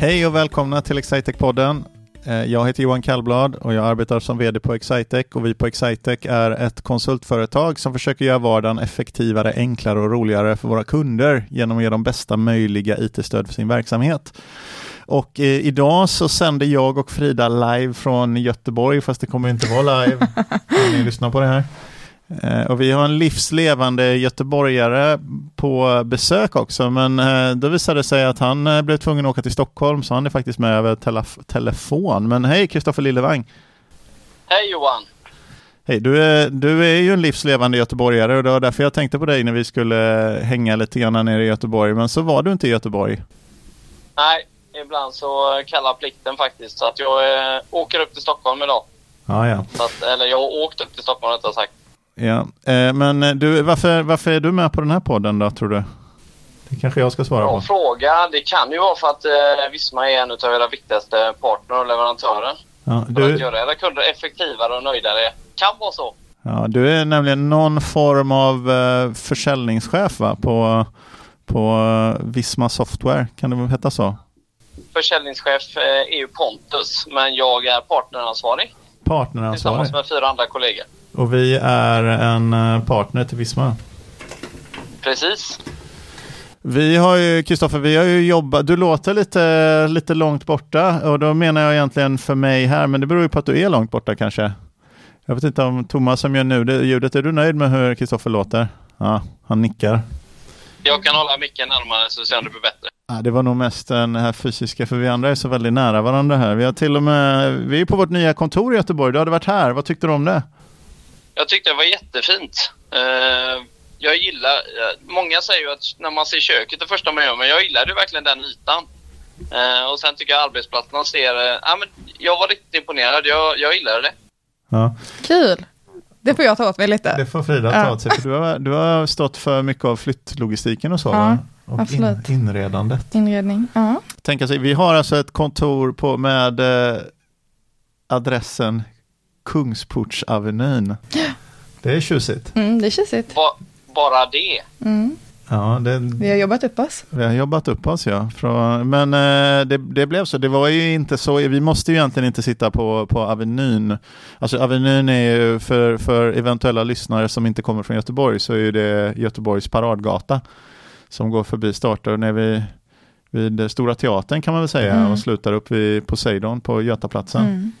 Hej och välkomna till Excitec-podden. Eh, Jag heter Johan Kallblad och jag arbetar som vd på Excitec och vi på Excitec är ett konsultföretag som försöker göra vardagen effektivare, enklare och roligare för våra kunder genom att ge dem bästa möjliga IT-stöd för sin verksamhet. Och eh, idag så sänder jag och Frida live från Göteborg, fast det kommer inte vara live när ni lyssnar på det här. Eh, Och vi har en livslevande göteborgare på besök också, men eh, då visade det sig att han eh, blev tvungen att åka till Stockholm, så han är faktiskt med över telef- telefon. Men hej Kristoffer Lillevang! Hej Johan! Hej, du är, du är ju en livslevande göteborgare och det var därför jag tänkte på dig när vi skulle hänga lite grann nere i Göteborg, men så var du inte i Göteborg. Nej, ibland så kallar plikten faktiskt så att jag eh, åker upp till Stockholm idag. Ja, ja. Så att, eller jag har åkt upp till Stockholm rättare sagt. Ja. Eh, men eh, du, varför, varför är du med på den här podden då, tror du? Det kanske jag ska svara Bra på. fråga. Det kan ju vara för att eh, Visma är en av era viktigaste partner och leverantörer. Ja, För att du, göra era kunder effektivare och nöjdare. Kan vara så. Ja, du är nämligen någon form av eh, försäljningschef va? på, på eh, Visma Software, kan det heta så? Försäljningschef eh, är ju Pontus, men jag är partneransvarig Partneransvarig. tillsammans med fyra andra kollegor. Och vi är en eh, partner till Visma. Precis. Vi har ju, Kristoffer, vi har ju jobbat, du låter lite, lite långt borta och då menar jag egentligen för mig här, men det beror ju på att du är långt borta kanske. Jag vet inte om Thomas som gör nu det ljudet, är du nöjd med hur Kristoffer låter? Ja, han nickar. Jag kan hålla micken närmare så ser om det blir bättre. Ja, det var nog mest den här fysiska, för vi andra är så väldigt nära varandra här. Vi har till och med, vi är på vårt nya kontor i Göteborg. Du hade varit här. Vad tyckte du om det? Jag tyckte det var jättefint. Eh, jag gillar, eh, många säger ju att när man ser köket det första man gör, men jag gillade ju verkligen den ytan. Eh, och sen tycker jag arbetsplatserna ser, eh, ja men jag var riktigt imponerad, jag, jag gillade det. Ja, Kul! Det får jag ta åt mig lite. det får Frida ta Ja. åt sig. För du, har, du har stått för mycket av flyttlogistiken och så, Ja, va? Och absolut. inredandet. Inredning. Ja. Tänk sig, vi har alltså ett kontor på, med eh, adressen Kungsportsavenyn. Det är tjusigt. Mm, det är tjusigt. Ba, bara det. Mm. Ja, det, Vi har jobbat upp oss. Vi har jobbat upp oss ja. Från, men eh, det, det blev så. Det var ju inte så. Vi måste ju egentligen inte sitta på, på Avenyn. Alltså Avenyn är ju för, för eventuella lyssnare som inte kommer från Göteborg så är ju det Göteborgs paradgata som går förbi startar när vi vid Stora Teatern kan man väl säga Mm. och slutar upp vid Poseidon på Götaplatsen. Mm.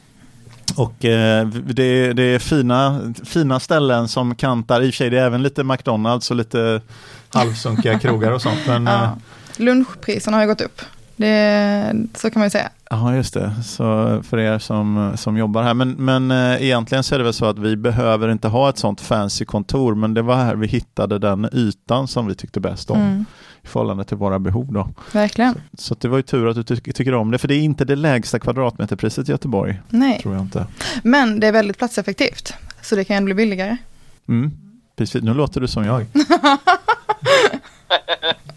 Och eh, det, det är fina, fina ställen som kantar, i och för sig det är även lite McDonalds och lite halvsunkiga krogar och sånt. Men, eh, Ja. Lunchpriserna har ju gått upp. Det, så kan man ju säga. Ja, just det. Så för er som, som jobbar här. Men, men eh, egentligen så är det väl så att vi behöver inte ha ett sånt fancy kontor, men det var här vi hittade den ytan som vi tyckte bäst om Mm. i förhållande till våra behov. Då. Verkligen. Så att det var ju tur att du ty tycker om det, för det är inte det lägsta kvadratmeterpriset i Göteborg, Nej, tror jag inte. men det är väldigt platseffektivt. Så det kan bli billigare. Mm. Precis, nu låter du som jag.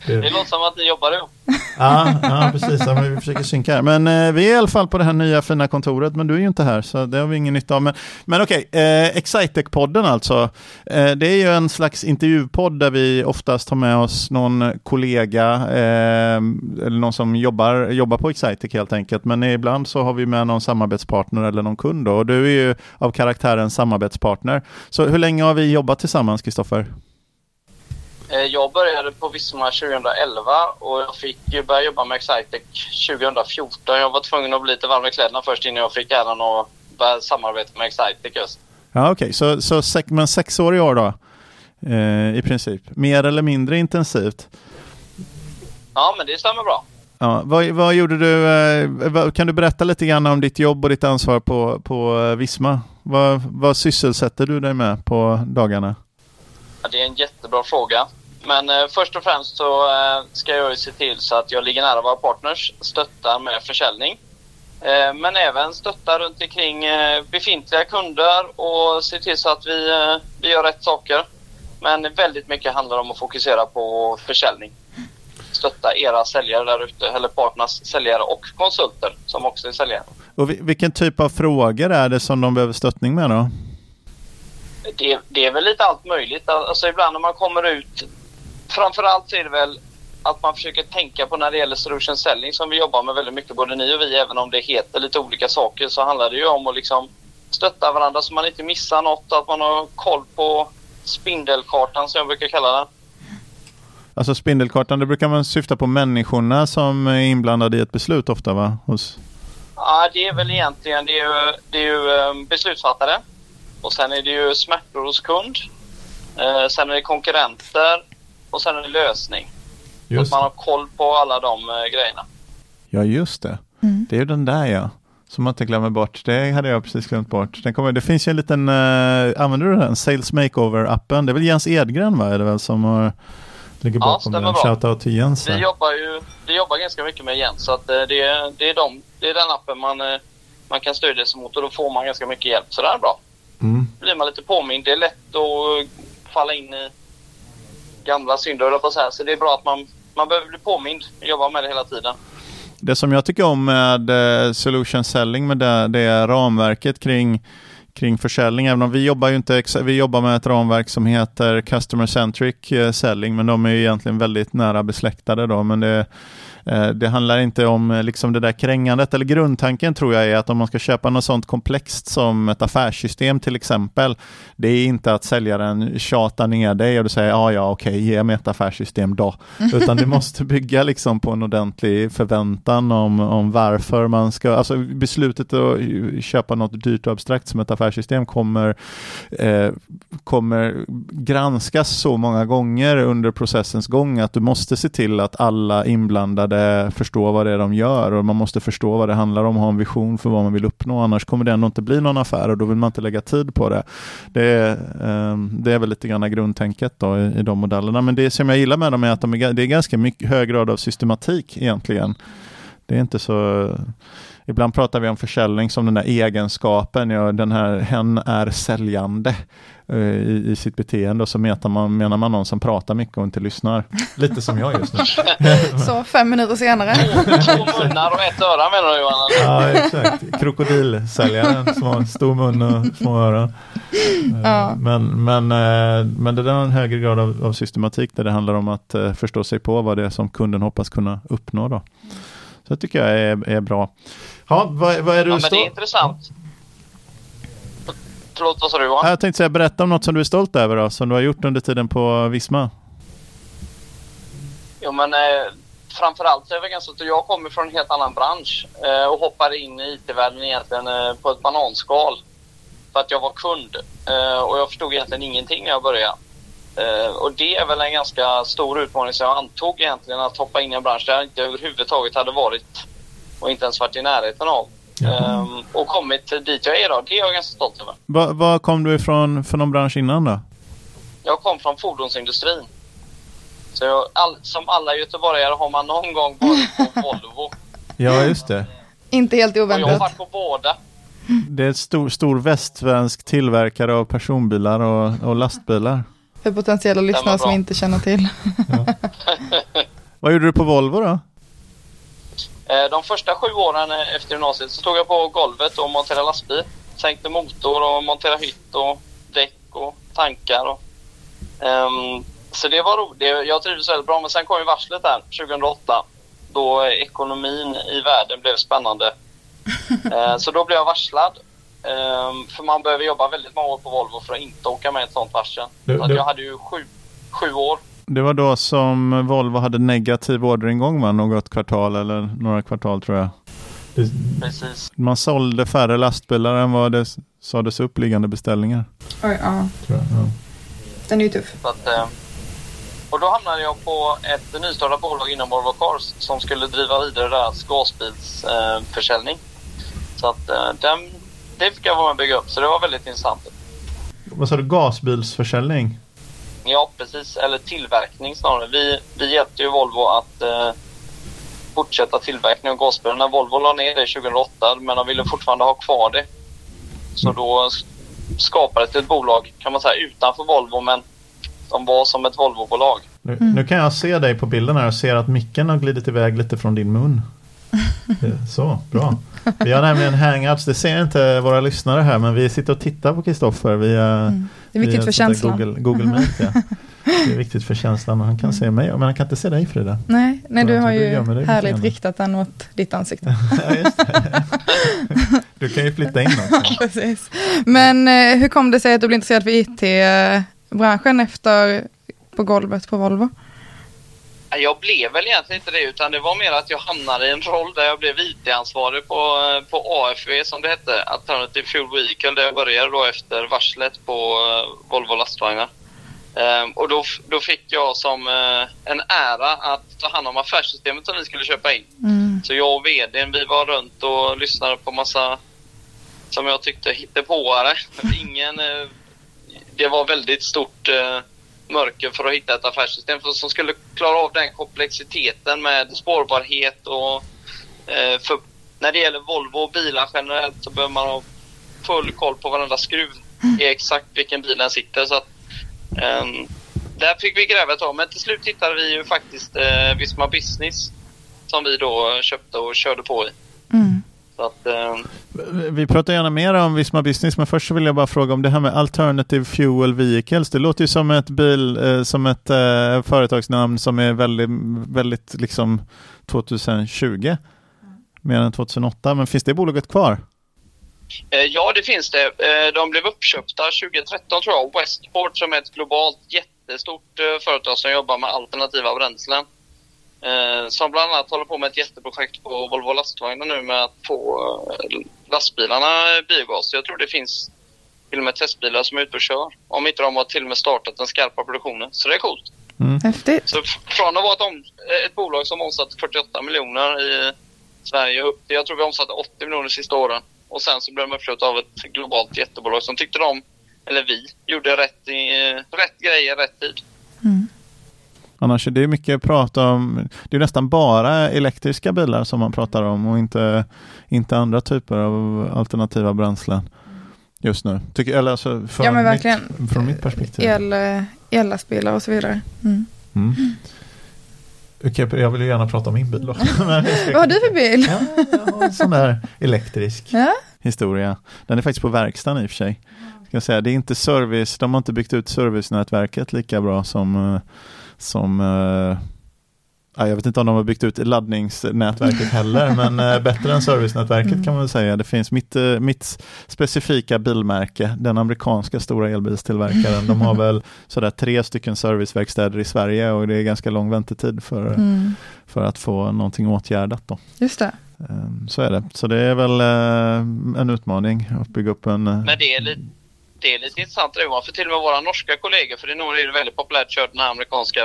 Det låter som att ni jobbar ihop. Ja, ja precis. Ja, men vi försöker synka här. Men eh, vi är i alla fall på det här nya fina kontoret, men du är ju inte här, så det har vi ingen nytta av. Men, men okej, eh, Excitec-podden alltså. Eh, det är ju en slags intervjupodd där vi oftast har med oss någon kollega eh, eller någon som jobbar, jobbar på Excitec helt enkelt. Men ibland så har vi med någon samarbetspartner eller någon kund. Då. Och du är ju av karaktären samarbetspartner. Så hur länge har vi jobbat tillsammans, Kristoffer? Eh, Jag började på Visma 2011 och jag fick börja jobba med Excitec 2014. Jag var tvungen att bli lite varm i kläderna först innan jag fick äran att börja samarbeta med Excitec just. Ja, okej. Så, så sex, men sex år i år då? Eh, I princip. Mer eller mindre intensivt. Ja, men det stämmer bra. Ja, vad, vad gjorde du? Eh, kan du berätta lite grann om ditt jobb och ditt ansvar på, på eh, Visma? Vad, vad sysselsätter du dig med på dagarna? Ja, det är en jättebra fråga. Men eh, först och främst så eh, ska jag ju se till så att jag ligger nära våra partners, stöttar med försäljning. Eh, men även stöttar runt omkring eh, befintliga kunder och se till så att vi, eh, vi gör rätt saker. Men väldigt mycket handlar om att fokusera på försäljning. Stötta era säljare där ute, eller partners säljare och konsulter som också är säljare. Och vi, vilken typ av frågor är det som de behöver stöttning med då? Det, det är väl lite allt möjligt. Alltså ibland när man kommer ut, framförallt så är det väl att man försöker tänka på när det gäller solution selling som vi jobbar med väldigt mycket, både ni och vi, även om det heter lite olika saker, så handlar det ju om att liksom stötta varandra så man inte missar något, att man har koll på spindelkartan som jag brukar kalla den. Alltså spindelkartan, det brukar man syfta på människorna som är inblandade i ett beslut ofta va? Hos... Ja, det är väl egentligen det är ju, det är ju ehm, beslutsfattare och sen är det ju smärtor hos kund. Eh, sen är det konkurrenter och sen det lösning. Just. Så att man har koll på alla de eh, grejerna. Ja, just det. Mm. Det är ju den där ja. Som man inte glömmer bort. Det hade jag precis glömt bort. Den kommer, det finns ju en liten, uh, använder du den? Sales Makeover-appen? Det är väl Jens Edgren va? Är det väl som har ligger bakom ja, den. Shoutout till Jens. Vi jobbar ju vi jobbar ganska mycket med Jens. Så att uh, det, är, det, är de, det är den appen man, uh, man kan stödja sig mot och då får man ganska mycket hjälp. Så det är bra. Mm. blir man lite påmind. Det är lätt att falla in i gamla synder på så här. Så det är bra att man, man behöver bli påmind. Jobba med det hela tiden. Det som jag tycker om med eh, solution selling, med det, det ramverket kring kring försäljning, även om vi jobbar ju inte, vi jobbar med ett ramverk som heter Customer Centric eh, Selling, men de är egentligen väldigt nära besläktade då, men det det handlar inte om eh, liksom det där krängandet, eller grundtanken tror jag är att om man ska köpa något sånt komplext som ett affärssystem till exempel, det är inte att säljaren tjatar ner dig och du säger ja, ja, okej, ge mig ett affärssystem då, utan det måste bygga liksom på en ordentlig förväntan om, om varför man ska, alltså beslutet att köpa något dyrt och abstrakt som ett affärssystem kommer, eh, kommer granskas så många gånger under processens gång att du måste se till att alla inblandade det, förstå vad det är de gör och man måste förstå vad det handlar om och ha en vision för vad man vill uppnå. Annars kommer det ändå inte bli någon affär och då vill man inte lägga tid på det. Det är, det är väl lite grann grundtänket då i, i de modellerna. Men det som jag gillar med dem är att de är, det är ganska mycket, hög grad av systematik egentligen. Det är inte så Ibland pratar vi om försäljning som den där egenskapen, ja, den här hen är säljande. Eh, i, i sitt beteende och så menar man, menar man någon som pratar mycket och inte lyssnar. Lite som jag just nu. så fem minuter senare. Två munnar och ett öra menar du Johan? Ja exakt, krokodilsäljaren som har stor mun och små öron. Ja. Eh, men, men, eh, men det där är en högre grad av, av, systematik där det handlar om att förstå sig på vad det är som kunden hoppas kunna uppnå. Då. Så det tycker jag är, är bra. Ja, vad, vad är det ja, men det är intressant. Förlåt, vad sa du Johan? Jag tänkte säga, berätta om något som du är stolt över då, som du har gjort under tiden på Visma. Jo men eh, framförallt är det ganska att jag kommer från en helt annan bransch eh, och hoppade in i IT-världen egentligen eh, på ett bananskal. För att jag var kund eh, och jag förstod egentligen ingenting när jag började. Eh, och det är väl en ganska stor utmaning som jag antog egentligen att hoppa in i en bransch där jag inte överhuvudtaget hade varit och inte ens varit i närheten av. Um, och kommit dit jag är idag. Det är jag ganska stolt över. Var, var kom du ifrån för någon bransch innan då? Jag kom från fordonsindustrin. Så jag, all, som alla göteborgare har man någon gång varit på Volvo. Ja, just det. Inte helt oväntat. Och jag har varit på båda. Det är en stor, stor västsvensk tillverkare av personbilar och, och lastbilar. För potentiella lyssnare som inte känner till. Ja. Vad gjorde du på Volvo då? Eh, de första sju åren efter gymnasiet så stod jag på golvet och monterade lastbil. Sänkte motor och monterade hytt och däck och tankar. Och, um, så det var roligt. Jag trivdes väldigt bra. Men sen kom ju varslet där 2008 då ekonomin i världen blev spännande. uh, så då blev jag varslad. Um, för man behöver jobba väldigt många år på Volvo för att inte åka med ett sånt varsel. Du, så jag hade ju sju, sju år det var då som Volvo hade negativ orderingång va? Något kvartal eller några kvartal tror jag. Precis. Man sålde färre lastbilar än vad det sades upp liggande beställningar. Oj, ja. Jag, ja. Den är ju tuff. Att, eh, och då hamnade jag på ett nystartat bolag inom Volvo Cars som skulle driva vidare deras gasbilsförsäljning. Så att eh, den, det fick jag vara med och bygga upp, så det var väldigt intressant. Vad sa du, gasbilsförsäljning? Ja, precis. Eller tillverkning snarare. Vi, vi hjälpte ju Volvo att eh, fortsätta tillverkning av gasbilar. När Volvo la ner det 2008, men de ville fortfarande ha kvar det. Så då skapades ett bolag, kan man säga, utanför Volvo, men de var som ett Volvo-bolag. Nu, mm. nu, kan jag se dig på bilden här och ser att micken har glidit iväg lite från din mun. Så, bra. Vi har nämligen hangouts, det ser inte våra lyssnare här, men vi sitter och tittar på Kristoffer via mm. Det är viktigt för känslan. Google, Google Meet. Ja. Det är viktigt för känslan och han kan se mig, men han kan inte se dig Frida. Nej, nej du har du ju lite härligt riktat den åt ditt ansikte. Ja. Du kan ju flytta in också. Precis. Men eh, hur kom det sig att du blev intresserad för IT-branschen efter på golvet på Volvo? Ja, Jag blev väl egentligen inte det, utan det var mer att jag hamnade i en roll där jag blev IT-ansvarig på, eh, på AFV som det hette, Alternative Fuel Vehicle, där jag började då efter varslet på eh, Volvo lastvagnar. Ehm, och då, då fick jag som eh, en ära att ta hand om affärssystemet som vi skulle köpa in. Mm. Så jag och vdn, vi var runt och lyssnade på massa, som jag tyckte, hittepåare. Ingen, det var väldigt stort mörker för att hitta ett affärssystem som skulle klara av den komplexiteten med spårbarhet och eh, för när det gäller Volvo och bilar generellt så behöver man ha full koll på varenda skruv i exakt vilken bil den sitter. Så att, ehm, där fick vi gräva ett tag, men till slut hittade vi ju faktiskt eh, Visma Business som vi då köpte och körde på i. Mm. Att, eh, Vi pratar gärna mer om Visma Business, men först vill jag bara fråga om det här med Alternative Fuel Vehicles. Det låter ju som ett bil, eh, som ett eh, företagsnamn som är väldigt, väldigt liksom 2020. Mer än 2008, men finns det bolaget kvar? eh, ja, det finns det. Eh, de blev uppköpta 2013 tror jag. Westport som är ett globalt jättestort eh, företag som jobbar med alternativa bränslen. Eh, som bland annat håller på med ett jätteprojekt på Volvo lastvagnar nu med att få eh, lastbilarna biogas. Jag tror det finns till och med testbilar som är ute och kör. Om inte de har till och med startat den skarpa produktionen. Så det är coolt. Häftigt. Så från att vara ett, om, ett bolag som omsatte 48 miljoner i Sverige upp till, jag tror vi omsatte 80 miljoner de sista åren. Och sen så blev de uppköpta av ett globalt jättebolag som tyckte de, eller vi, gjorde rätt, i, rätt grejer rätt tid. Mm. Annars är det mycket prat om, det är nästan bara elektriska bilar som man pratar om och inte, inte andra typer av alternativa bränslen just nu. Tycker, eller alltså från, Ja, men mitt, verkligen. från mitt perspektiv. El, ellastbilar och så vidare. Mm. Mm. Okej, jag vill ju gärna prata om min bil då. Vad har du för bil? Ja, jag har en sån där elektrisk Ja. historia. Den är faktiskt på verkstaden i och för sig. Ska säga. Det är inte service, de har inte byggt ut servicenätverket lika bra som, eh, som eh, ja, jag vet inte om de har byggt ut laddningsnätverket heller, men eh, bättre än servicenätverket kan man väl säga. Det finns mitt, eh, mitt specifika bilmärke, den amerikanska stora elbilstillverkaren. De har väl sådär tre stycken serviceverkstäder i Sverige och det är ganska lång väntetid för, Mm. för att få någonting åtgärdat. Då. Just det. Ehm, Så är det. Så det är väl en utmaning att bygga upp en... Men det är lite, det är lite intressant Johan, för till och med våra norska kollegor, för i Norge är det väldigt populärt att köra den här amerikanska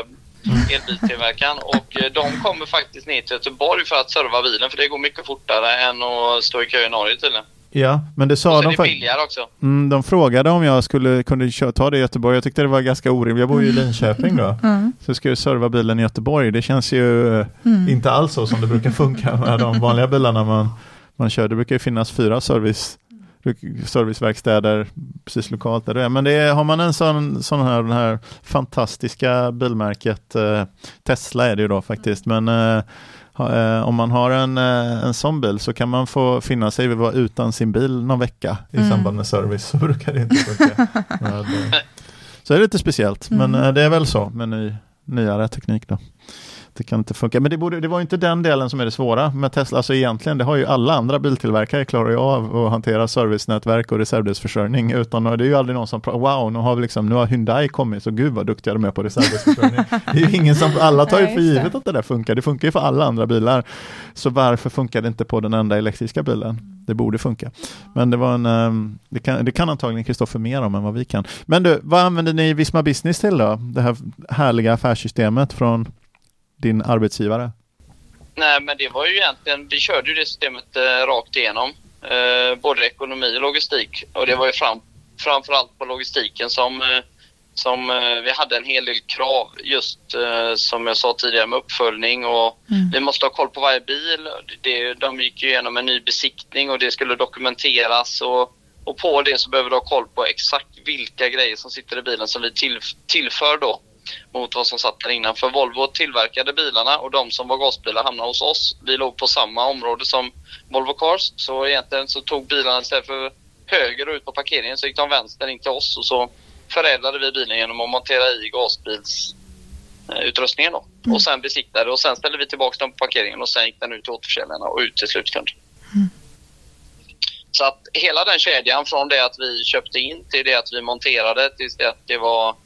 elbilstillverkaren och eh, de kommer faktiskt ner till Göteborg för att serva bilen för det går mycket fortare än att stå i kö i Norge tydligen. Ja, men det sa de det faktiskt. billigare också. Mm, de frågade om jag skulle kunde kö- ta det i Göteborg. Jag tyckte det var ganska orimligt. Jag bor ju i Linköping då. Mm. Så ska jag serva bilen i Göteborg. Det känns ju eh, Mm. inte alls så som det brukar funka med de vanliga bilarna man, man kör. Det brukar ju finnas fyra service serviceverkstäder precis lokalt där du är. Men det är, har man en sån, sån här, den här fantastiska bilmärket eh, Tesla är det ju då faktiskt. Men eh, eh, om man har en, eh, en sån bil så kan man få finna sig vid att vara utan sin bil någon vecka i Mm. samband med service. Så brukar det inte funka. Så är det lite speciellt, men Mm. eh, det är väl så med ny, nyare teknik då. Det kan inte funka. Men det, borde, det var ju inte den delen som är det svåra med Tesla. Alltså egentligen, det har ju alla andra biltillverkare klarar ju av att hantera servicenätverk och reservdelsförsörjning. Utan det är ju aldrig någon som pratar, wow, nu har, vi liksom, nu har Hyundai kommit, så gud vad duktiga de är på reservdelsförsörjning. det är ju ingen som, alla tar ju för givet att det där funkar. Det funkar ju för alla andra bilar. Så varför funkar det inte på den enda elektriska bilen? Det borde funka. Men det var en, ehm, det kan, det kan antagligen Kristoffer mer om än vad vi kan. Men du, vad använder ni Visma Business till då? Det här härliga affärssystemet från din arbetsgivare? Nej, men det var ju egentligen, vi körde ju det systemet eh, rakt igenom. Eh, både ekonomi och logistik. Och det var ju fram, framförallt på logistiken som, eh, som eh, vi hade en hel del krav just eh, som jag sa tidigare med uppföljning och Mm. vi måste ha koll på varje bil. Det, de gick ju igenom en ny besiktning och det skulle dokumenteras och, och på det så behöver du ha koll på exakt vilka grejer som sitter i bilen som vi till, tillför då mot vad som satt där innan. För Volvo tillverkade bilarna och de som var gasbilar hamnade hos oss. Vi låg på samma område som Volvo Cars. Så egentligen så tog bilarna istället för höger och ut på parkeringen så gick de vänster in till oss och så förädlade vi bilen genom att montera i gasbilsutrustningen då. Mm. Och sen besiktade och sen ställde vi tillbaka den på parkeringen och sen gick den ut till återförsäljarna och ut till slutkund. Mm. Så att hela den kedjan från det att vi köpte in till det att vi monterade tills det att det var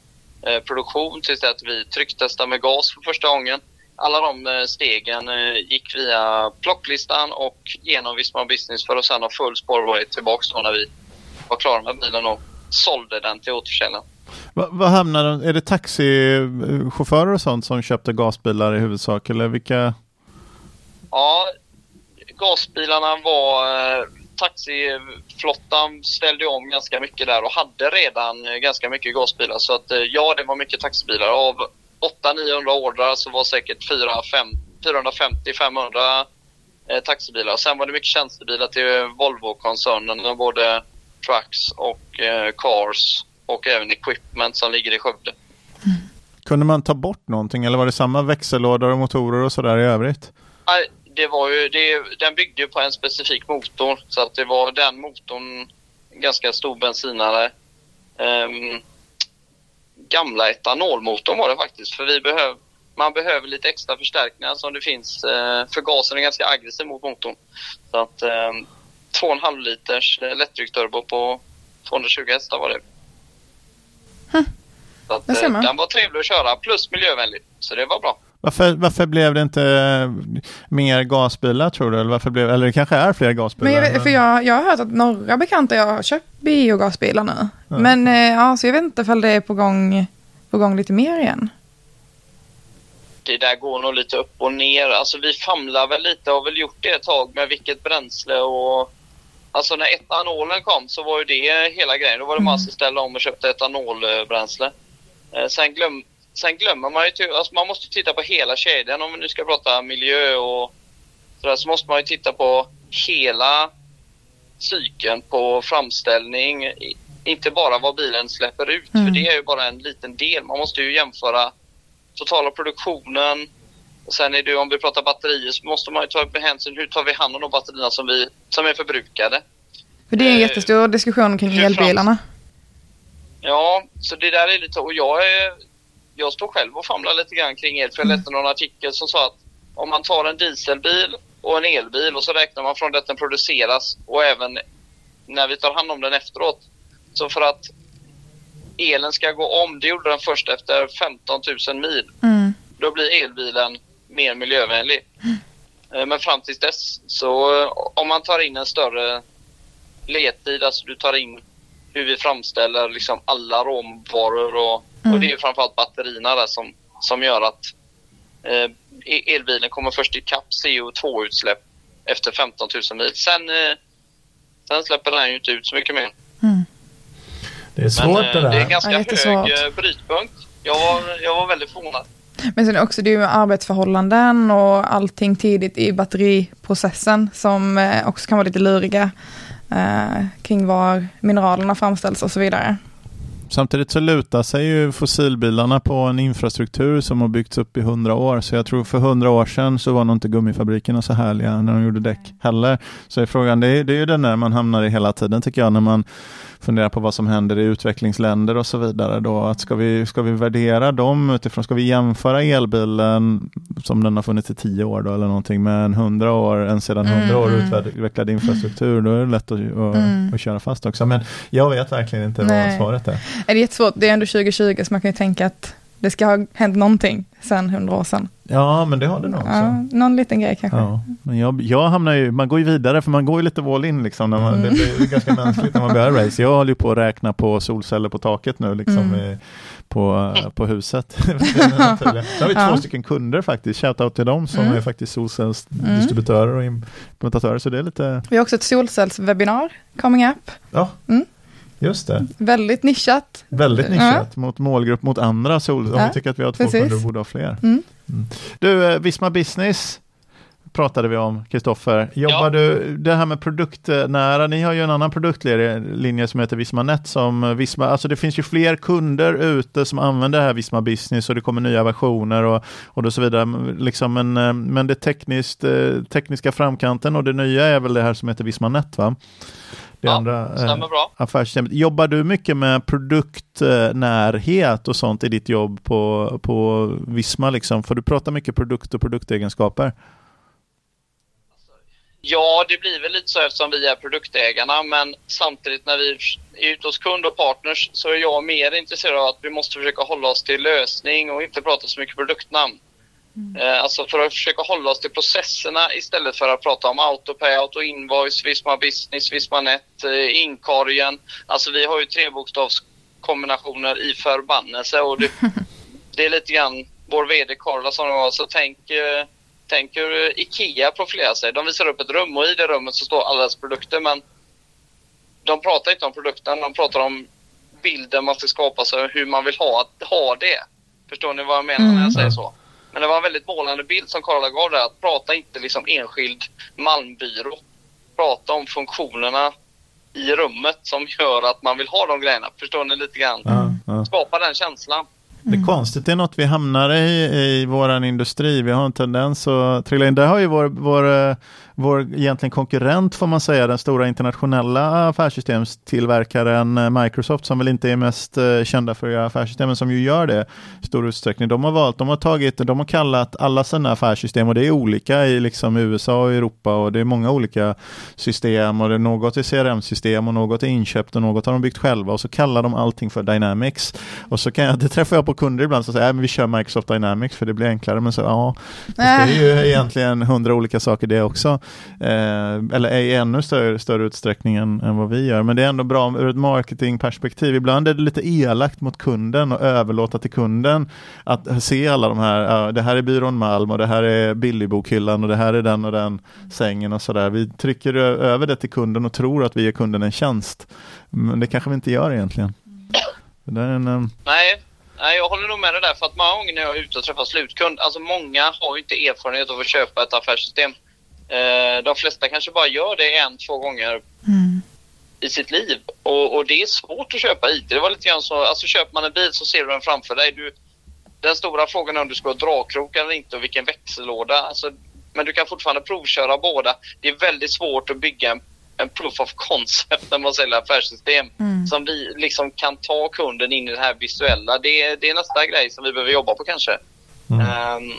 produktion tills att vi trycktestade med gas för första gången. Alla de eh, stegen eh, gick via plocklistan och genom Visma Business för att sedan ha full spårbarhet tillbaka då när vi var klara med bilen och sålde den till återförsäljaren. Vad hamnar den? Är det taxichaufförer och sånt som köpte gasbilar i huvudsak eller vilka? Ja, gasbilarna var... Eh, taxiflottan ställde om ganska mycket där och hade redan eh, ganska mycket gasbilar. Så att eh, ja, det var mycket taxibilar. Av 800-900 ordrar så var säkert 450-500 eh, taxibilar. Sen var det mycket tjänstebilar till Volvo-koncernen, både trucks och eh, cars och även equipment som ligger i Skövde. Kunde man ta bort någonting eller var det samma växellådor och motorer och sådär i övrigt? Nej, det var ju, det, den byggde ju på en specifik motor. Så att det var den motorn, ganska stor bensinare. Ehm, gamla etanolmotorn var det faktiskt. För vi behöv, man behöver lite extra förstärkningar som det finns. Eh, för gasen är ganska aggressiv mot motorn. Så att ehm, 2,5 liters lättrycksturbo på 220 hästar var det. Så att, eh, den var trevlig att köra plus miljövänlig. Så det var bra. Varför, varför blev det inte mer gasbilar tror du? Eller, varför blev, eller det kanske är fler gasbilar? Men jag, vet, för jag, jag har hört att några bekanta jag har köpt biogasbilar nu. Men eh, ja, så jag vet inte ifall det är på gång, på gång lite mer igen. det där går nog lite upp och ner. Alltså vi famlar väl lite och har väl gjort det ett tag med vilket bränsle och... Alltså när etanolen kom så var ju det hela grejen. Då var det man som ställde om och köpte etanolbränsle. Eh, sen, glöm, sen glömmer man ju... Alltså man måste titta på hela kedjan om vi nu ska prata miljö och sådär. Så måste man ju titta på hela cykeln på framställning. Inte bara vad bilen släpper ut, för Mm. det är ju bara en liten del. Man måste ju jämföra totala produktionen. Och sen är det om vi pratar batterier så måste man ju ta med hänsyn hur tar vi hand om de batterierna som, vi, som är förbrukade. För det är en Eh, jättestor diskussion kring elbilarna. Ja, så det där är lite... Och jag, är, jag står själv och famlar lite grann kring el. För jag läste någon artikel som sa att om man tar en dieselbil och en elbil och så räknar man från det att den produceras och även när vi tar hand om den efteråt. Så för att elen ska gå om, det gjorde den först efter 15 000 mil. Mm. Då blir elbilen mer miljövänlig. Eh, Men fram tills dess, så eh, om man tar in en större ledtid, alltså du tar in hur vi framställer liksom alla råvaror och, Mm. och det är ju framförallt batterierna där som, som gör att eh, e- elbilen kommer först ikapp CO2-utsläpp efter 15 000 mil. Sen, eh, sen släpper den ju inte ut så mycket mer. Mm. Det är svårt Men, eh, det där. det är ganska Ja, hög eh, brytpunkt. Jag var, jag var väldigt förvånad. Men sen också det är ju arbetsförhållanden och allting tidigt i batteriprocessen som eh, också kan vara lite luriga eh, kring var mineralerna framställs och så vidare. Samtidigt så lutar sig ju fossilbilarna på en infrastruktur som har byggts upp i hundra år. Så jag tror för hundra år sedan så var nog inte gummifabrikerna så härliga när de gjorde däck heller. Så är frågan, det är, det är ju den där man hamnar i hela tiden tycker jag när man funderar på vad som händer i utvecklingsländer och så vidare. Då, att ska, vi, ska vi värdera dem utifrån, ska vi jämföra elbilen som den har funnits i tio år då, eller någonting med en hundra år, en sedan hundra år Mm, mm. utvecklad infrastruktur, då är det lätt att, att, Mm. att köra fast också. Men jag vet verkligen inte Nej. vad svaret är. Är det jättesvårt, det är ändå 2020 så man kan ju tänka att det ska ha hänt någonting sen 100 år sedan. Ja, men det har det nog också. Ja, någon liten grej kanske. Ja, men jag, jag hamnar ju, man går ju vidare för man går ju lite all in liksom. När man, Mm. Det blir ganska mänskligt när man börjar race. Jag håller ju på att räkna på solceller på taket nu liksom Mm. på, eh, på huset. Är. Så har vi Ja. två stycken kunder faktiskt, shoutout till dem som Mm. är faktiskt solcellsdistributörer och implementatörer. Så det är lite, Vi har också ett solcellswebinar coming up. ja, Mm. Just det. Väldigt nischat. Väldigt Ja. nischat mot målgrupp mot andra sol. Om Ja, vi tycker att vi har två precis. kunder borde ha fler. Mm. Du, eh, Visma Business pratade vi om, Kristoffer. Jobbar Ja. du, det här med produktnära, ni har ju en annan produktlinje som heter Visma Net som eh, Visma, alltså det finns ju fler kunder ute som använder det här Visma Business och det kommer nya versioner och, och då så vidare. Liksom en, eh, men det tekniskt, tekniska framkanten och det nya är väl det här som heter Visma Net va? Det Ja, andra bra. affärssystemet. Jobbar du mycket med produktnärhet och sånt i ditt jobb på, på Visma? Liksom? Får du prata mycket produkt och produktegenskaper? Ja, det blir väl lite så eftersom vi är produktägarna, men samtidigt när vi är ute hos kund och partners så är jag mer intresserad av att vi måste försöka hålla oss till lösning och inte prata så mycket produktnamn. Eh, alltså för att försöka hålla oss till processerna istället för att prata om autopay, auto invoice, Visma business, Visma net, eh, inkorgen. Alltså vi har ju trebokstavskombinationer i förbannelse och det, det är lite grann vår VD Karla som var, så tänk eh, Tänk hur IKEA profilerar sig. De visar upp ett rum och i det rummet så står alla deras produkter men de pratar inte om produkten, de pratar om bilden man ska skapa sig och hur man vill ha, ha det. Förstår ni vad jag menar när jag säger så? Men det var en väldigt målande bild som Karla gav där. Att prata inte liksom enskild malmbyrå. Prata om funktionerna i rummet som gör att man vill ha de grejerna. Förstår ni lite grann? Ja, ja. Skapa den känslan. Det är konstigt, det är något vi hamnar i i vår industri. Vi har en tendens att trilla in. Där har ju vår, vår, eh, vår egentligen konkurrent får man säga, den stora internationella affärssystemstillverkaren eh, Microsoft som väl inte är mest eh, kända för att göra affärssystem, men som ju gör det i stor utsträckning. De har valt, de har tagit, de har kallat alla sina affärssystem och det är olika i liksom USA och Europa och det är många olika system och det är något är CRM-system och något är inköpt och något har de byggt själva och så kallar de allting för Dynamics. Och så kan jag, det träffar jag på kunder ibland som säger att vi kör Microsoft Dynamics för det blir enklare. Men så ja, det är ju egentligen hundra olika saker det också. Eh, eller i ännu större, större utsträckning än, än vad vi gör. Men det är ändå bra ur ett marketingperspektiv. Ibland är det lite elakt mot kunden och överlåta till kunden att se alla de här, det här är byrån Malm och det här är Billigbokhyllan och det här är den och den sängen och sådär. Vi trycker över det till kunden och tror att vi ger kunden en tjänst. Men det kanske vi inte gör egentligen. Det är en, um... Nej, nej, jag håller nog med dig där. För att många gånger när jag är ute och träffar slutkund, alltså många har ju inte erfarenhet av att köpa ett affärssystem. Eh, de flesta kanske bara gör det en, två gånger i sitt liv. Och, och det är svårt att köpa IT. Det var lite grann så, alltså köper man en bil så ser du den framför dig. Du, den stora frågan är om du ska ha dragkrok eller inte och vilken växellåda. Alltså, men du kan fortfarande provköra båda. Det är väldigt svårt att bygga en, en proof of concept när man säljer affärssystem som vi liksom kan ta kunden in i det här visuella. Det, är- det är nästa grej som vi behöver jobba på kanske. Ehm,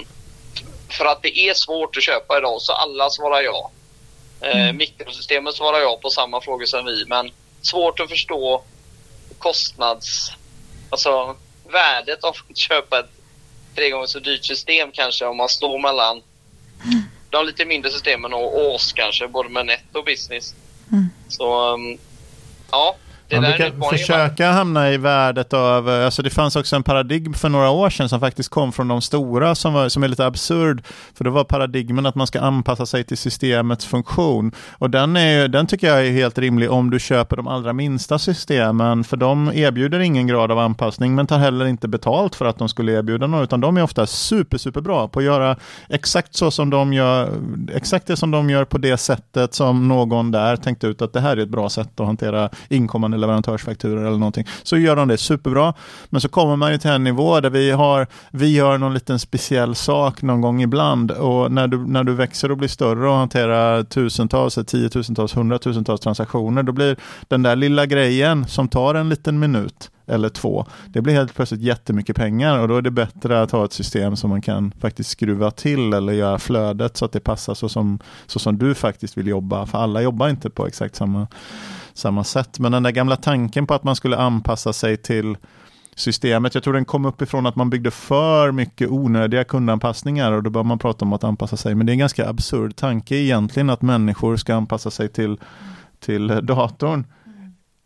för att det är svårt att köpa idag så alla svarar ja. Eh, Mikrosystemet svarar ja på samma frågor som vi men svårt att förstå kostnads... Alltså värdet av att köpa ett tre gånger så dyrt system kanske om man står mellan de lite mindre systemen och, oss kanske, både med net och business. Så um, ja, det Man brukar försöka hamna i värdet av, eh, alltså det fanns också en paradigm för några år sedan som faktiskt kom från de stora som, var, som är lite absurd. För det var paradigmen att man ska anpassa sig till systemets funktion. Och den, är, den tycker jag är helt rimlig om du köper de allra minsta systemen. För de erbjuder ingen grad av anpassning men tar heller inte betalt för att de skulle erbjuda något. Utan de är ofta super, super bra på att göra exakt så som de gör, exakt det som de gör på det sättet som någon där tänkte ut att det här är ett bra sätt att hantera inkommande leverantörsfakturor eller någonting. Så gör de det superbra. Men så kommer man ju till en nivå där vi har, vi gör någon liten speciell sak någon gång ibland och när du, när du växer och blir större och hanterar tusentals, tiotusentals, hundratusentals transaktioner, då blir den där lilla grejen som tar en liten minut eller två. Det blir helt plötsligt jättemycket pengar och då är det bättre att ha ett system som man kan faktiskt skruva till eller göra flödet så att det passar så som, så som du faktiskt vill jobba. För alla jobbar inte på exakt samma, samma sätt. Men den där gamla tanken på att man skulle anpassa sig till systemet. Jag tror den kom uppifrån att man byggde för mycket onödiga kundanpassningar och då bör man prata om att anpassa sig. Men det är en ganska absurd tanke egentligen att människor ska anpassa sig till, till datorn.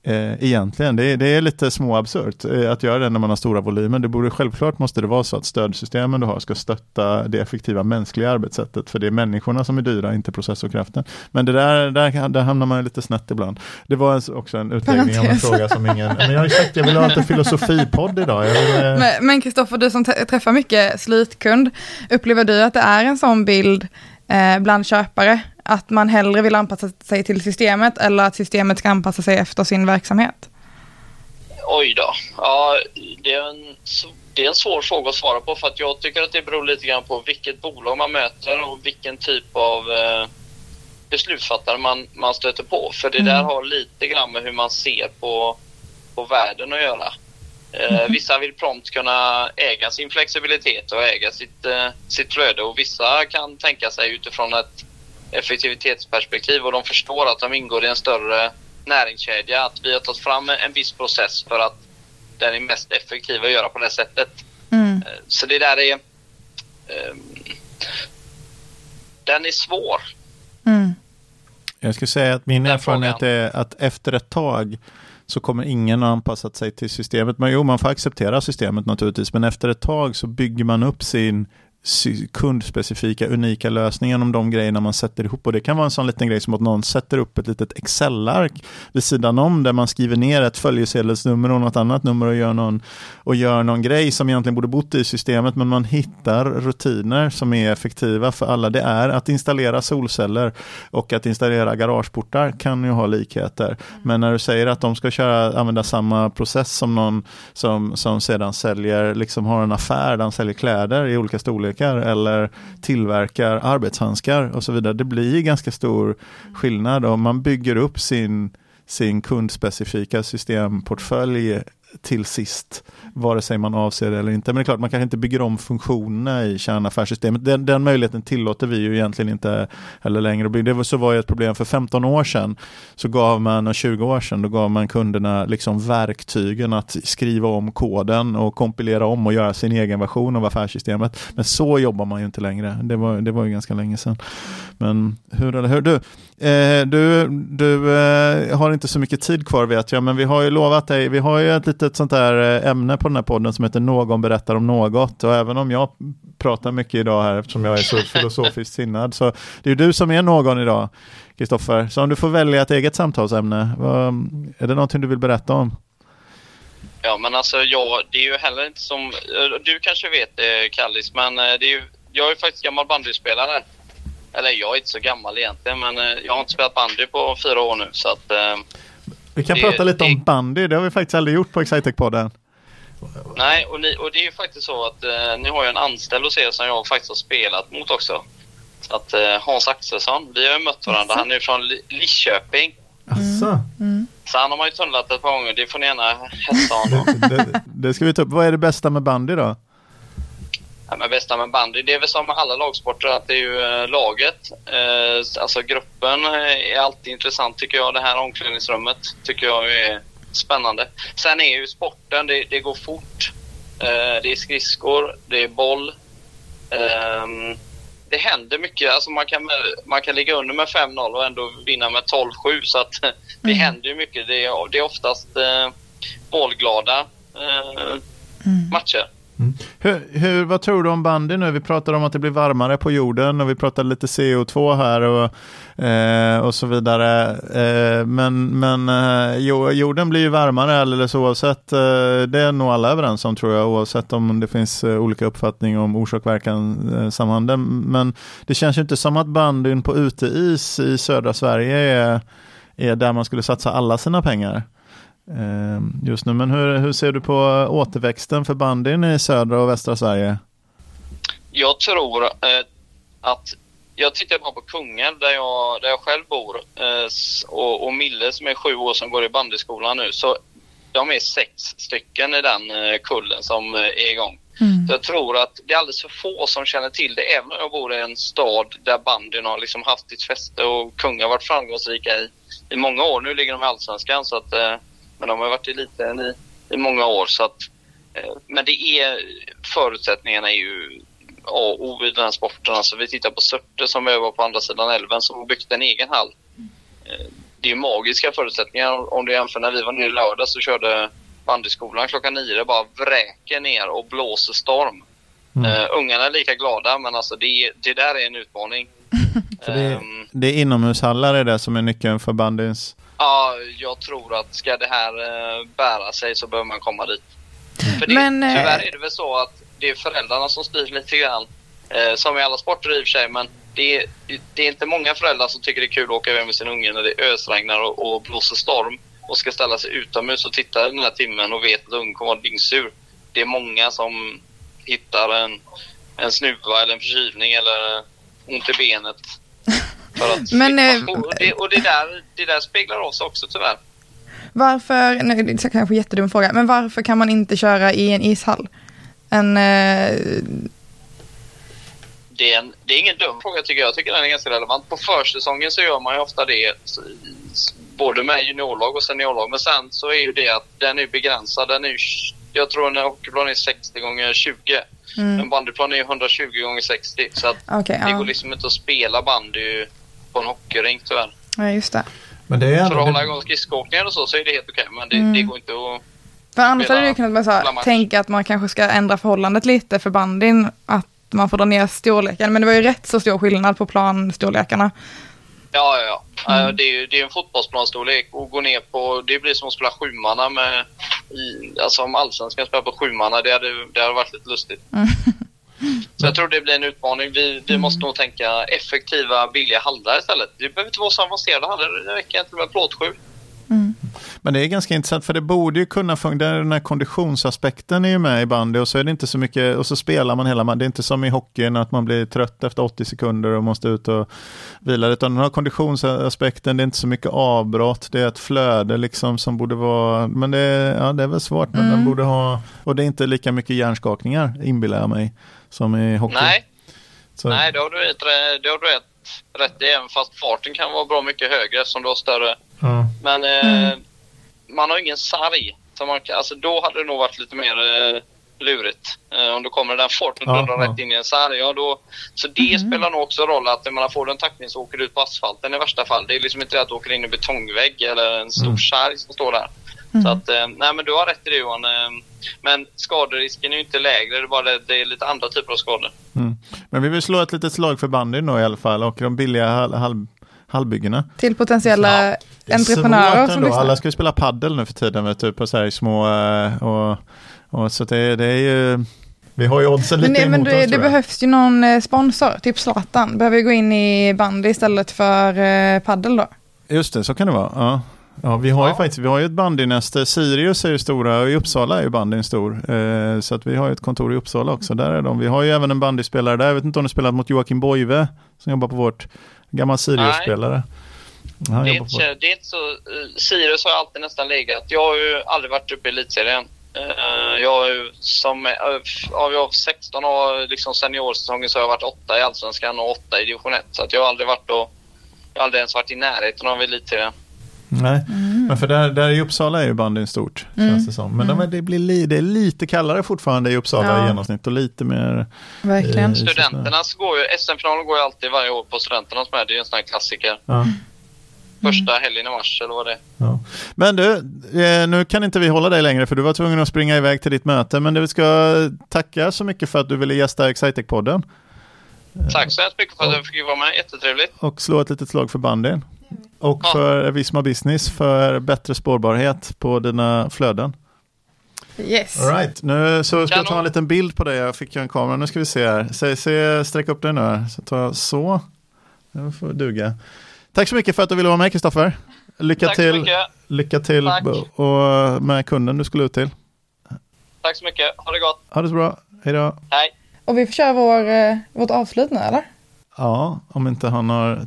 Eh, egentligen, det är, det är lite småabsurt eh, att göra det när man har stora volymer. Det borde självklart måste det vara så att stödsystemen du har ska stötta det effektiva mänskliga arbetssättet. För det är människorna som är dyra, inte processorkraften. Men det där, där, där hamnar man lite snett ibland. Det var en- också en utläggning av en fråga som ingen... Men jag har ju sagt jag vill ha en filosofipodd idag. Vill, eh, Men- Kristoffer, du som träffar mycket slutkund, upplever du att det är en sån bild eh, bland köpare, att man hellre vill anpassa sig till systemet eller att systemet ska anpassa sig efter sin verksamhet? Oj då. Ja, det är, en, det är en svår fråga att svara på för att jag tycker att det beror lite grann på vilket bolag man möter och vilken typ av... Eh, beslutsfattare man, man stöter på. För det där har lite grann med hur man ser på, på världen att göra. Eh, vissa vill prompt kunna äga sin flexibilitet och äga sitt, eh, sitt flöde och vissa kan tänka sig utifrån ett effektivitetsperspektiv och de förstår att de ingår i en större näringskedja. Att vi har tagit fram en viss process för att den är mest effektiv att göra på det sättet. Mm. Eh, Så det där är... Eh, den är svår. Mm. Jag skulle säga att min Den erfarenhet frågan. är att efter ett tag så kommer ingen att anpassa sig till systemet. Men jo, man får acceptera systemet naturligtvis, men efter ett tag så bygger man upp sin kundspecifika, unika lösning genom de grejerna man sätter ihop. Och det kan vara en sån liten grej som att någon sätter upp ett litet Excel-ark vid sidan om där man skriver ner ett följesedelsnummer och något annat nummer och gör någon, och gör någon grej som egentligen borde bott i systemet, men man hittar rutiner som är effektiva för alla. Det är att installera solceller och att installera garageportar kan ju ha likheter. Men när du säger att de ska köra, använda samma process som någon som, som sedan säljer, liksom har en affär där han säljer kläder i olika storlekar eller tillverkar arbetshandskar och så vidare. Det blir ganska stor skillnad om man bygger upp sin, sin kundspecifika systemportfölj till sist, vare sig man avser det eller inte. Men det är klart, man kanske inte bygger om funktionerna i kärnaffärssystemet. Den, den möjligheten tillåter vi ju egentligen inte heller längre. Det var, så var ju ett problem för 15 år sedan, så gav man, och 20 år sedan, då gav man kunderna liksom verktygen att skriva om koden och kompilera om och göra sin egen version av affärssystemet. Men så jobbar man ju inte längre. Det var, det var ju ganska länge sedan. Men hur eller hur? Du, eh, du, du eh, har inte så mycket tid kvar vet jag, men vi har ju lovat dig, vi har ju ett litet sånt där eh, ämne på den här podden som heter Någon berättar om något. Och även om jag pratar mycket idag här, eftersom jag är så filosofiskt sinnad, så det är ju du som är någon idag, Kristoffer. Så om du får välja ett eget samtalsämne, vad, är det någonting du vill berätta om? Ja, men alltså jag, det är ju heller inte som... eh, Du kanske vet det, Kallis, men eh, det är ju, jag är ju faktiskt gammal bandyspelare. Eller jag är inte så gammal egentligen, men jag har inte spelat bandy på fyra år nu, så att... Vi kan Det- prata lite om det- bandy, det har vi faktiskt aldrig gjort på Excitec-podden. Nej, och, ni, och det är ju faktiskt så att eh, ni har ju en anställd hos er som jag faktiskt har spelat mot också. Så att eh, Hans Axelsson, vi har ju mött varandra. Han är ju från Li- Lidköping. Asså? Så han har man ju tunnlat ett par gånger. Det får ni gärna hälsa honom. det, det ska vi ta upp. Vad är det bästa med bandy då? Ja, men bästa med bandy, det är väl som med alla lagsporter att det är ju eh, laget. Eh, alltså gruppen eh, är alltid intressant tycker jag. Det här omklädningsrummet tycker jag är spännande. Sen är ju sporten, det, det går fort. Eh, det är skridskor, det är boll. Ehm, det händer mycket. Alltså man, kan, man kan ligga under med 5-0 och ändå vinna med 12-7. Så att det händer ju mycket. Det är, det är oftast målglada eh, Mm. Hur, hur, vad tror du om bandy nu? Vi pratar om att det blir varmare på jorden och vi pratar lite CO2 här och, eh, och så vidare. Eh, men men eh, jorden blir ju varmare alldeles oavsett. Eh, det är nog alla överens om tror jag, oavsett om det finns eh, olika uppfattning om orsak-verkan eh, samhanden. Men det känns ju inte som att bandyn på uteis i södra Sverige är, är där man skulle satsa alla sina pengar just nu. Men hur, hur ser du på återväxten för bandyn i södra och västra Sverige? Jag tror eh, att jag tittar bara på Kungälv där jag, där jag själv bor eh, och, och Mille som är sju år som går i bandyskolan nu. Så de är sex stycken i den eh, kullen som eh, är igång. Så jag tror att det är alldeles för få som känner till det. Även om jag bor i en stad där bandyn har liksom haft sitt fäste och Kungälv har varit framgångsrika i, i många år. Nu ligger de i Allsvenskan så att, eh, men de har varit i eliten i, i många år. Så att, eh, men det är, förutsättningarna är ju A och O i den här sporten. Alltså vi tittar på Surte som övar på andra sidan älven som har byggt en egen hall. Eh, Det är magiska förutsättningar. Om du jämför när vi var nere i lördag så körde bandyskolan klockan nio. Det bara vräker ner och blåser storm. Mm. Uh, ungarna är lika glada men alltså det, det där är en utmaning. Det, Ehm, det är inomhushallar är det som är nyckeln för bandyns... Ja, jag tror att ska det här eh, bära sig så behöver man komma dit. För det, Men, eh, tyvärr är det väl så att det är föräldrarna som styr lite grann. Eh, som i alla sporter i och för sig, men det är, det är inte många föräldrar som tycker det är kul att åka iväg med sin unge när det ösregnar och, och blåser storm och ska ställa sig utomhus och titta den här timmen och vet att ungen kommer vara dyngsur. Det är många som hittar en, en snuva eller en förkylning eller ont i benet att, Men, eh, och det, och det, där, det där speglar oss också tyvärr. Varför, nej, det är kanske en jättedum fråga, men varför kan man inte köra i en ishall? En, eh, Det är, en, det är ingen dum fråga tycker jag. Jag tycker den är ganska relevant. På försäsongen så gör man ju ofta det både med juniorlag och seniorlag. Men sen så är ju det att den är begränsad. Den är jag tror en hockeyplan är 60 gånger 20 mm, En bandyplan är ju 120 gånger 60 Så att okej, det ja. går liksom inte att spela bandy på en hockeyrink tyvärr. ja, just det. Men det är För att ändå, hålla igång skridskoåkningen och så, så är det helt okej. Men det, Mm. det går inte att... För annars hade ju kunnat så här, tänka att man kanske ska ändra förhållandet lite för bandyn, att man får dra ner storleken, men det var ju rätt så stor skillnad på planstorlekarna. Ja, ja, ja. Mm. Det är ju det är en fotbollsplanstorlek och gå ner på... Det blir som att spela sjumanna med... I, alltså om allsvenskan spelar på sjumanna, det hade, det hade varit lite lustigt. Mm. Så jag tror det blir en utmaning. Vi, vi måste nog tänka effektiva, billiga hallar istället. Det behöver inte vara så avancerade hallar. Det räcker inte med plåtskjul. Mm. men det är ganska intressant för det borde ju kunna fungera. Den här konditionsaspekten är ju med i bandy och så är det inte så mycket och så spelar man hela Det är inte som i hockeyn att man blir trött efter 80 sekunder och måste ut och vila. Utan den har konditionsaspekten, det är inte så mycket avbrott. Det är ett flöde liksom som borde vara, men det är, ja, det är väl svårt. Men Mm. den borde ha, och det är inte lika mycket hjärnskakningar inbillar jag mig som i hockey. Nej, Så, nej det har du rätt, det har du rätt, rätt i. Även fast farten kan vara bra mycket högre eftersom du har större ja. Men eh, Mm. man har ingen sarg. Så man, alltså, då hade det nog varit lite mer eh, lurigt. Eh, om du kommer den farten och Ja, dundrar ja. rätt in i en sarg. Ja, då, så det Mm. spelar nog också roll att när man får en tackning så åker du ut på asfalten i värsta fall. Det är liksom inte det att du åker in i en betongvägg eller en stor Mm. sarg som står där. Mm. Så att, eh, nej men du har rätt i det Johan. Eh, men skaderisken är ju inte lägre, det är bara det, det är lite andra typer av skador. Mm. Men vi vill slå ett litet slag för bandyn då i alla fall och de billiga hall, hall, hallbyggena. Till potentiella Det är entreprenörer som lyssnar. Alla ska ju spela paddel nu för tiden vet du, på så här små eh, och, och så det, det är ju vi har ju oddsen lite Men, det, men emot det, oss, det behövs ju någon sponsor, typ Zlatan. Behöver gå in i bandy istället för eh, paddel då. Just det, så kan det vara. Ja. Ja, vi har ju Ja. faktiskt vi har ju ett bandynäste. Sirius är ju stora och i Uppsala är ju bandyn stor. Eh, så att vi har ju ett kontor i Uppsala också. Där är de. Vi har ju även en bandyspelare där. Jag vet inte om du spelat mot Joakim Boive som jobbar på vårt gammal Sirius-spelare. Det är, inte, det är inte så... Sirius har alltid nästan legat. Jag har ju aldrig varit uppe i elitserien. Eh, Jag har ju som... Av jag 16 år, liksom seniorsäsongen, så har jag varit åtta i Allsvenskan och åtta i division 1. Så att jag har aldrig varit och... Jag har aldrig ens varit i närheten av elitserien. Nej, men för där, där i Uppsala är ju bandyn stort. Mm. Känns det som. Men de är, det, blir li, det är lite kallare fortfarande i Uppsala Ja. i genomsnitt och lite mer... Verkligen. Eh, Studenternas går ju... SM-finalen går ju alltid varje år på studenternas med. Det är ju en sån här klassiker. Ja. Första helgen i mars eller vad det är. Ja. Men du, eh, nu kan inte vi hålla dig längre för du var tvungen att springa iväg till ditt möte. Men du vi ska tacka så mycket för att du ville gästa Excitec-podden Tack så hemskt mycket för att jag fick vara med. Jättetrevligt. och slå ett litet slag för bandyn. Och Ja. för Visma Business för bättre spårbarhet på dina flöden. Yes. All right. Nu så ska jag ta en liten bild på dig. Jag fick ju en kamera. Nu ska vi se här. Se, se, sträck upp dig nu här. Så tar jag så. Det får duga. Tack så mycket för att du ville vara med Kristoffer. Lycka Tack så till, mycket. lycka till Tack. b- och med kunden du skulle ut till. Tack så mycket. Ha det gott. Ha det så bra. Hej då. Hej. Och vi får köra vår, eh, vårt avslut nu eller? Ja, om inte han har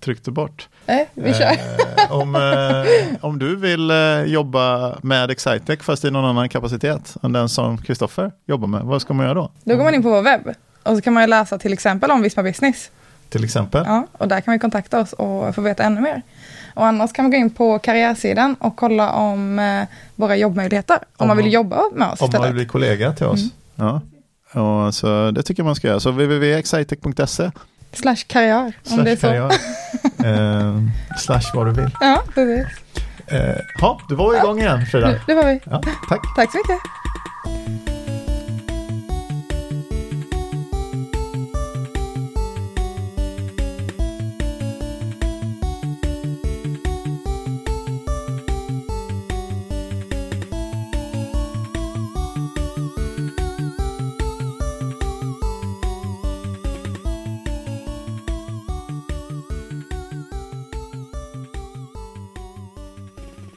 t- tryckt det bort. Nej, vi kör. Eh, om, eh, om du vill eh, jobba med Excitec fast i någon annan kapacitet än den som Kristoffer jobbar med, vad ska man göra då? Då går man in på vår webb och så kan man läsa till exempel om Visma Business. Till exempel? Ja, och där kan man kontakta oss och få veta ännu mer. Och annars kan man gå in på karriärsidan och kolla om eh, våra jobbmöjligheter. Om, Om man vill jobba med oss Om man vill bli kollega till oss. Ja. Och så det tycker jag man ska göra. Så www.excitec.se Slash karriär, om det är slash så. karriär. eh, slash vad du vill. Ja, precis. Eh, ha, du var igång igen Frida. Det var vi. Ja, tack. Tack så mycket.